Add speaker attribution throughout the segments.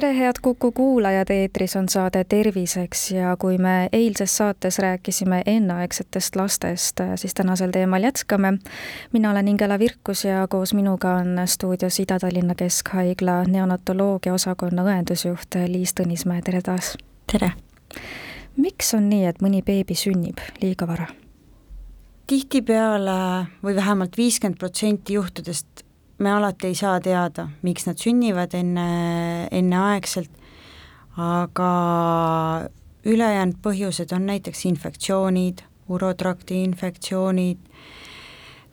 Speaker 1: tere, head Kuku kuulajad, eetris on saade Terviseks ja kui me eilses saates rääkisime enneaegsetest lastest, siis tänasel teemal jätkame. mina olen Ingela Virkus ja koos minuga on stuudios Ida-Tallinna Keskhaigla neonatoloogia osakonna õendusjuht Liis Tõnismäe, tere taas!
Speaker 2: tere!
Speaker 1: miks on nii, et mõni beebi sünnib liiga vara?
Speaker 2: tihtipeale või vähemalt viiskümmend protsenti juhtudest me alati ei saa teada, miks nad sünnivad enne, enneaegselt, aga ülejäänud põhjused on näiteks infektsioonid, urotrakti infektsioonid,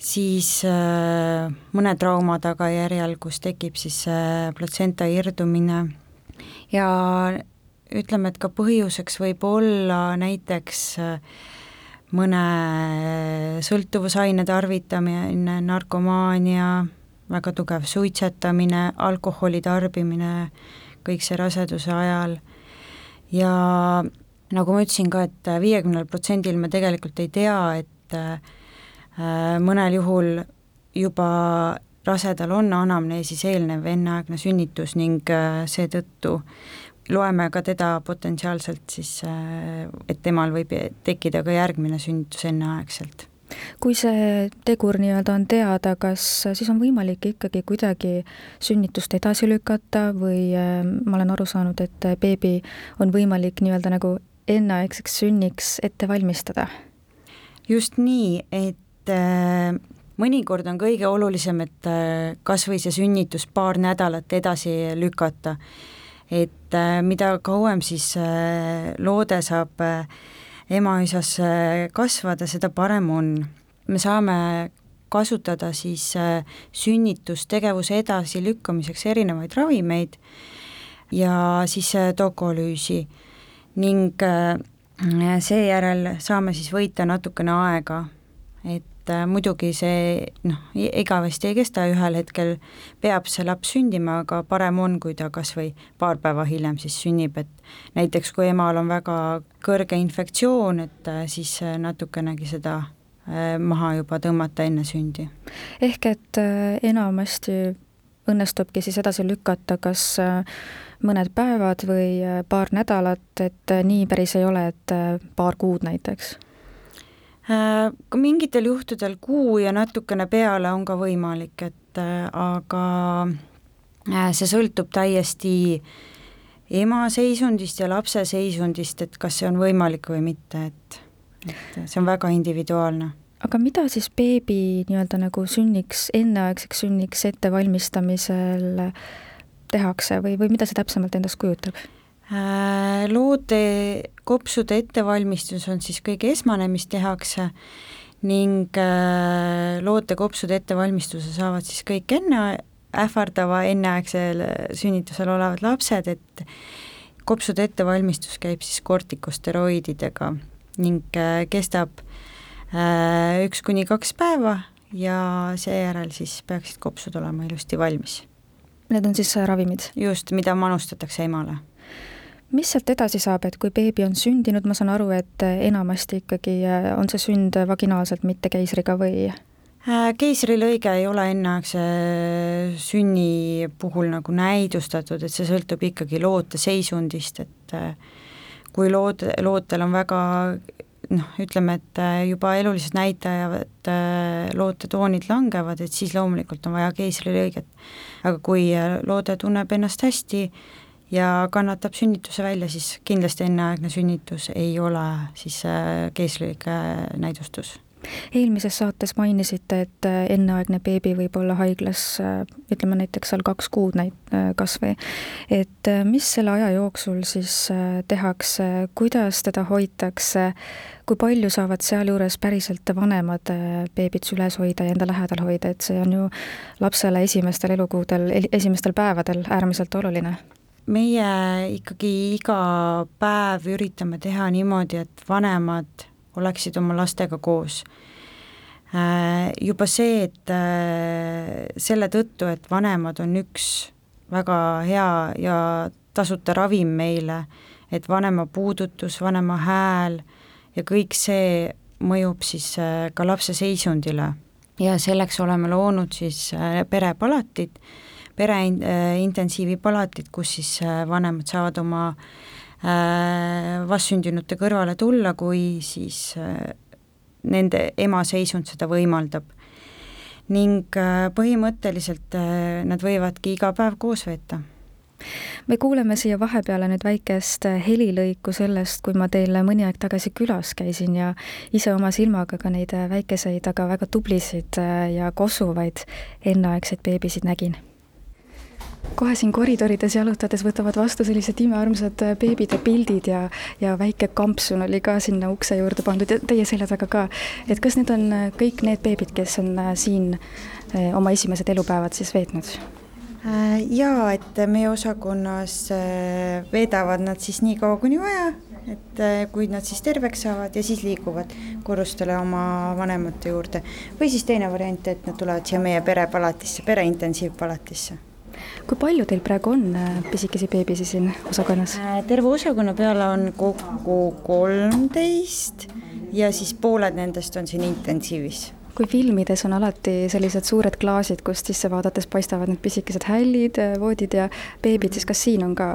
Speaker 2: siis äh, mõne trauma tagajärjel, kus tekib siis äh, platsenta irdumine. Ja ütleme, et ka põhjuseks võib olla näiteks äh, mõne sõltuvusaine tarvitamine, narkomaania, väga tugev suitsetamine, alkoholi tarbimine, kõik see raseduse ajal. Ja nagu ma ütlesin ka et, et viiekümnel protsendil me tegelikult ei tea, et äh, mõnel juhul juba rasedal on anamneesis eelnev enneaegne sünnitus ning äh, seetõttu loeme ka teda potentsiaalselt siis, äh, et temal võib tekkida ka järgmine sünnitus enneaegselt
Speaker 1: kui see tegur nii-öelda on teada, kas siis on võimalik ikkagi kuidagi sünnitust edasi lükata või äh, ma olen aru saanud, et beebi on võimalik nii-öelda nagu enneaegseks sünniks ette valmistada?
Speaker 2: just nii, et äh, mõnikord on kõige olulisem, et äh, kas või see sünnitus paar nädalat edasi lükata. et äh, mida kauem siis äh, loode saab emaüsasse kasvada, seda parem on. me saame kasutada siis äh, sünnitustegevuse edasilükkamiseks erinevaid ravimeid ja siis äh, dokolüüsi ning äh, seejärel saame siis võita natukene aega, et et äh, muidugi see noh, igavesti ei kesta, ühel hetkel peab see laps sündima, aga parem on, kui ta kas või paar päeva hiljem siis sünnib, et näiteks kui emal on väga kõrge infektsioon, et äh, siis äh, natukenegi seda maha juba tõmmata enne sündi.
Speaker 1: ehk et enamasti õnnestubki siis edasi lükata kas mõned päevad või paar nädalat, et nii päris ei ole, et paar kuud näiteks
Speaker 2: ka mingitel juhtudel kuu ja natukene peale on ka võimalik, et äh, aga äh, see sõltub täiesti ema seisundist ja lapse seisundist, et kas see on võimalik või mitte, et et see on väga individuaalne.
Speaker 1: aga mida siis beebi nii-öelda nagu sünniks, enneaegseks sünniks ettevalmistamisel tehakse või, või mida see täpsemalt endast kujutab?
Speaker 2: Äh, loode kopsude ettevalmistus on siis kõige esmane, mis tehakse ning äh, loote kopsude ettevalmistuse saavad siis kõik enne ähvardava enneaegsel sünnitusel olevad lapsed, et kopsude ettevalmistus käib siis kortikosteroididega ning äh, kestab üks kuni kaks päeva ja seejärel siis peaksid kopsud olema ilusti valmis.
Speaker 1: Need on siis ravimid?
Speaker 2: just, mida manustatakse emale
Speaker 1: mis sealt edasi saab, et kui beebi on sündinud, ma saan aru, et enamasti ikkagi äh, on see sünd vaginaalselt, mitte keisriga või?
Speaker 2: Äh, keisrilõige ei ole enneaegse sünni puhul nagu näidustatud, et see sõltub ikkagi loote seisundist, et äh, kui lood, lootel on väga noh, ütleme, et juba elulised näitajad, lootetoonid langevad, et siis loomulikult on vaja keisrilõiget. aga kui loode tunneb ennast hästi, ja kannatab sünnituse välja, siis kindlasti enneaegne sünnitus ei ole siis äh, keisrilik näidustus.
Speaker 1: Eelmises saates mainisite, et äh, enneaegne beebi võib olla haiglas äh, ütleme näiteks seal kaks kuud näit-, kas või, et mis selle aja jooksul siis tehakse, kuidas teda hoitakse, kui palju saavad sealjuures päriselt vanemad beebit süles hoida ja enda lähedal hoida, et see on ju lapsele esimestel elukuudel, esimestel päevadel äärmiselt oluline
Speaker 2: meie ikkagi iga päev üritame teha niimoodi, et vanemad oleksid oma lastega koos. juba see, et selle tõttu, et vanemad on üks väga hea ja tasuta ravim meile, et vanema puudutus, vanema hääl ja kõik see mõjub siis äh, ka lapse seisundile. ja selleks oleme loonud siis äh, perepalatid, pereintensiivipalatid, kus siis äh, vanemad saavad oma vastsündinute kõrvale tulla, kui siis nende ema seisund seda võimaldab. ning põhimõtteliselt nad võivadki iga päev koos veeta
Speaker 1: me kuuleme siia vahepeale nüüd väikest helilõiku sellest, kui ma teil mõni aeg tagasi külas käisin ja ise oma silmaga ka neid väikeseid, aga väga tublisid ja kosuvaid enneaegseid beebisid nägin kohe siin koridorides jalutades võtavad vastu sellised imearmsad beebide pildid ja, ja väike kampsun oli ka sinna ukse juurde pandud ja teie selja taga ka. et kas need on kõik need beebid, kes on siin eh, oma esimesed elupäevad siis veetnud?
Speaker 2: Äh, jaa, et meie osakonnas äh, veedavad nad siis nii kaua, kuni vaja, et äh, kui nad siis terveks saavad ja siis liiguvad korrustele oma vanemate juurde. või siis teine variant, et nad tulevad siia meie perepalatisse, pereintensiivpalatisse.
Speaker 1: Kui palju teil praegu on pisikesi beebisi siin osakonnas?
Speaker 2: terve osakonna peale on kokku kolmteist ja siis pooled nendest on siin intensiivis
Speaker 1: kui filmides on alati sellised suured klaasid, kust sisse vaadates paistavad need pisikesed hällid, voodid ja beebid, siis kas siin on ka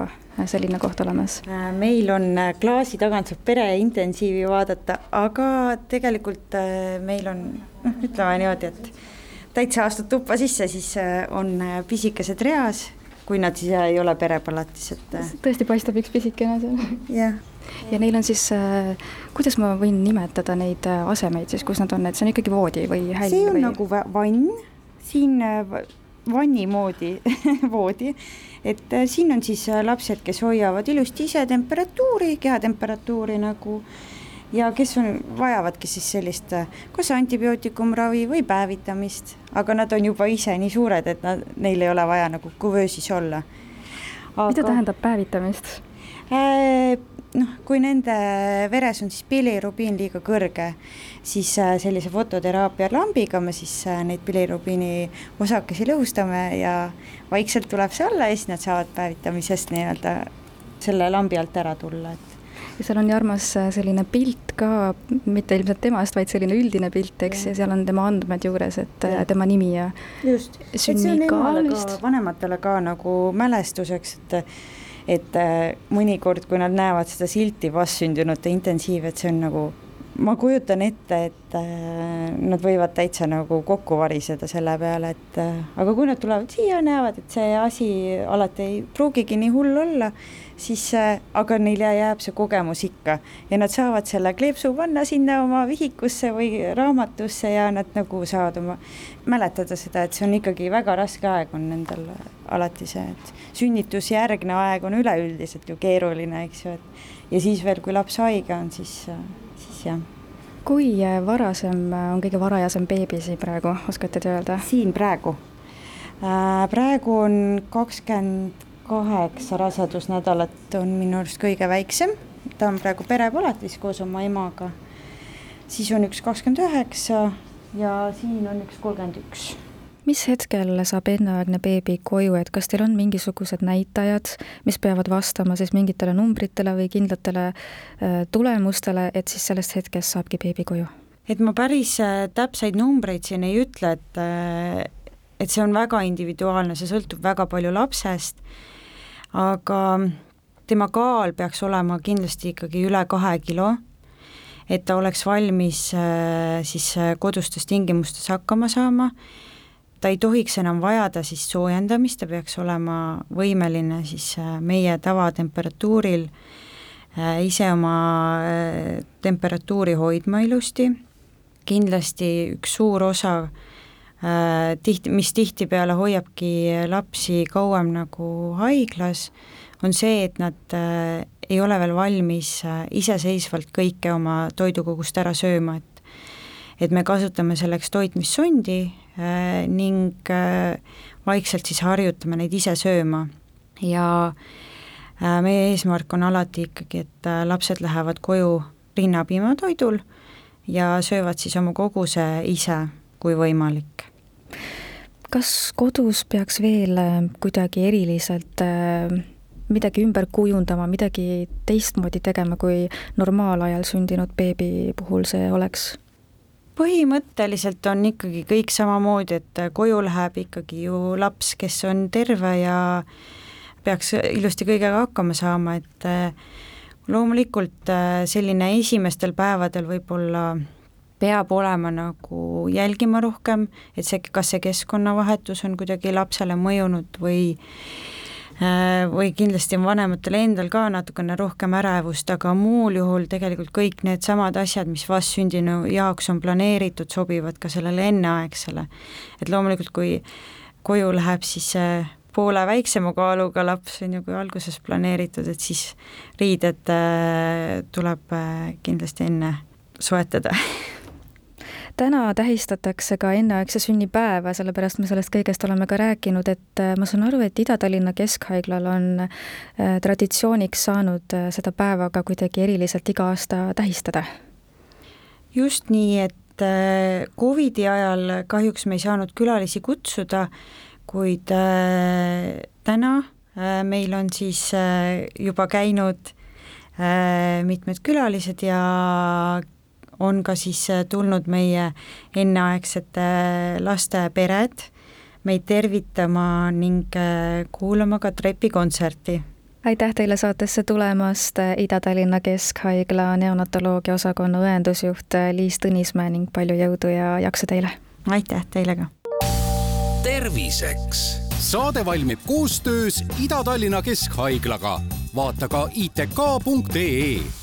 Speaker 1: selline koht olemas?
Speaker 2: Äh, meil on äh, klaasi tagant saab pereintensiivi vaadata, aga tegelikult äh, meil on noh, ütleme niimoodi, et täitsa astud tuppa sisse, siis on pisikesed reas, kui nad siis ei ole perepalatis, et.
Speaker 1: tõesti paistab üks pisikene seal.
Speaker 2: jah
Speaker 1: ja neil on siis, äh, kuidas ma võin nimetada neid äh, asemeid siis, kus nad on, et see on ikkagi voodi või häll?
Speaker 2: see on
Speaker 1: või...
Speaker 2: nagu vann, siin äh, vanni moodi voodi, et siin on siis lapsed, kes hoiavad ilusti ise temperatuuri, kehatemperatuuri nagu ja kes on, vajavadki siis sellist kas antibiootikumravi või päevitamist, aga nad on juba ise nii suured, et nad, neil ei ole vaja nagu kuvöösis olla
Speaker 1: aga.... mida tähendab päevitamist
Speaker 2: äh,? noh, kui nende veres on siis bilirubiin liiga kõrge, siis äh, sellise fototeraapia lambiga me siis äh, neid bilirubiini osakesi lõhustame ja vaikselt tuleb see alla ja siis nad saavad päevitamisest nii-öelda selle lambi alt ära tulla, et
Speaker 1: ja seal on Jarmas äh, selline pilt ka, mitte ilmselt temast, vaid selline üldine pilt, eks, ja seal on tema andmed juures, et ja. tema nimi ja
Speaker 2: just, et see on emale ka, vanematele ka nagu mälestuseks, et et äh, mõnikord, kui nad näevad seda silti vastsündinute intensiiv, et see on nagu, ma kujutan ette, et äh, nad võivad täitsa nagu kokku variseda selle peale, et äh, aga kui nad tulevad siia, näevad, et see asi alati ei pruugigi nii hull olla, siis aga neile jääb see kogemus ikka. Ja nad saavad selle kleepsu panna sinna oma vihikusse või raamatusse ja nad nagu saavad oma, mäletada seda, et see on ikkagi väga raske aeg on nendel alati see, et sünnitusjärgne aeg on üleüldiselt ju keeruline, eks ju, et ja siis veel, kui laps haige on, siis, jah
Speaker 1: kui varasem on kõige varajasem beebisi praegu, oskate te öelda?
Speaker 2: siin praegu? Äh, praegu on kakskümmend kaheksa rasedusnädalat on minu arust kõige väiksem, ta on praegu perepalatis koos oma emaga. siis on üks kakskümmend üheksa ja siin on üks kolmkümmend üks
Speaker 1: mis hetkel saab enneaegne beebi koju, et kas teil on mingisugused näitajad, mis peavad vastama siis mingitele numbritele või kindlatele äh, tulemustele, et siis sellest hetkest saabki beebi koju?
Speaker 2: et ma päris äh, täpseid numbreid siin ei ütle, et äh, et see on väga individuaalne, see sõltub väga palju lapsest aga tema kaal peaks olema kindlasti ikkagi üle kahe kilo, et ta oleks valmis siis kodustes tingimustes hakkama saama, ta ei tohiks enam vajada siis soojendamist, ta peaks olema võimeline siis äh, meie tavatemperatuuril ise oma temperatuuri hoidma ilusti, kindlasti üks suur osa Äh, tihti, mis tihtipeale hoiabki lapsi kauem nagu haiglas, on see, et nad äh, ei ole veel valmis äh, iseseisvalt kõike oma toidukogust ära sööma, et et me kasutame selleks toitmissondi ning vaikselt siis harjutame neid ise sööma ja meie eesmärk on alati ikkagi, et lapsed lähevad koju rinnapiimatoidul ja söövad siis oma koguse ise, kui võimalik.
Speaker 1: kas kodus peaks veel äh, kuidagi eriliselt äh, midagi ümber kujundama, midagi teistmoodi tegema, kui normaalajal sündinud beebi puhul see oleks?
Speaker 2: Põhimõtteliselt on ikkagi kõik samamoodi, et koju läheb ikkagi ju laps, kes on terve ja peaks ilusti kõigega hakkama saama, et eh, loomulikult eh, selline esimestel päevadel võib-olla peab olema nagu jälgima rohkem, et see, kas see keskkonnavahetus on kuidagi lapsele mõjunud või Äh, või kindlasti on vanematel endal ka natukene rohkem ärevust, aga muul juhul tegelikult kõik needsamad asjad, mis vastsündinu jaoks on planeeritud, sobivad ka sellele enneaegsele. et loomulikult, kui koju läheb siis poole väiksema kaaluga laps, on ju, kui alguses planeeritud, et siis riided äh, tuleb äh, kindlasti enne soetada
Speaker 1: täna tähistatakse ka enneaegse sünnipäeva, sellepärast me sellest kõigest oleme ka rääkinud, et äh, ma saan aru, et Ida-Tallinna Keskhaiglal on äh, traditsiooniks saanud äh, seda päeva ka kuidagi eriliselt iga aasta tähistada.
Speaker 2: just nii, et Covidi ajal kahjuks me ei saanud külalisi kutsuda, kuid täna meil on siis juba käinud mitmed külalised ja on ka siis äh, tulnud meie enneaegsete laste pered meid tervitama ning äh, kuulama ka trepikontserti
Speaker 1: aitäh teile saatesse tulemast, Ida-Tallinna Keskhaigla neonatoloogia osakonna õendusjuht Liis Tõnismäe ning palju jõudu ja jaksu teile!
Speaker 2: aitäh teile ka!
Speaker 3: terviseks! saade valmib koostöös Ida-Tallinna Keskhaiglaga. vaata ka itk.ee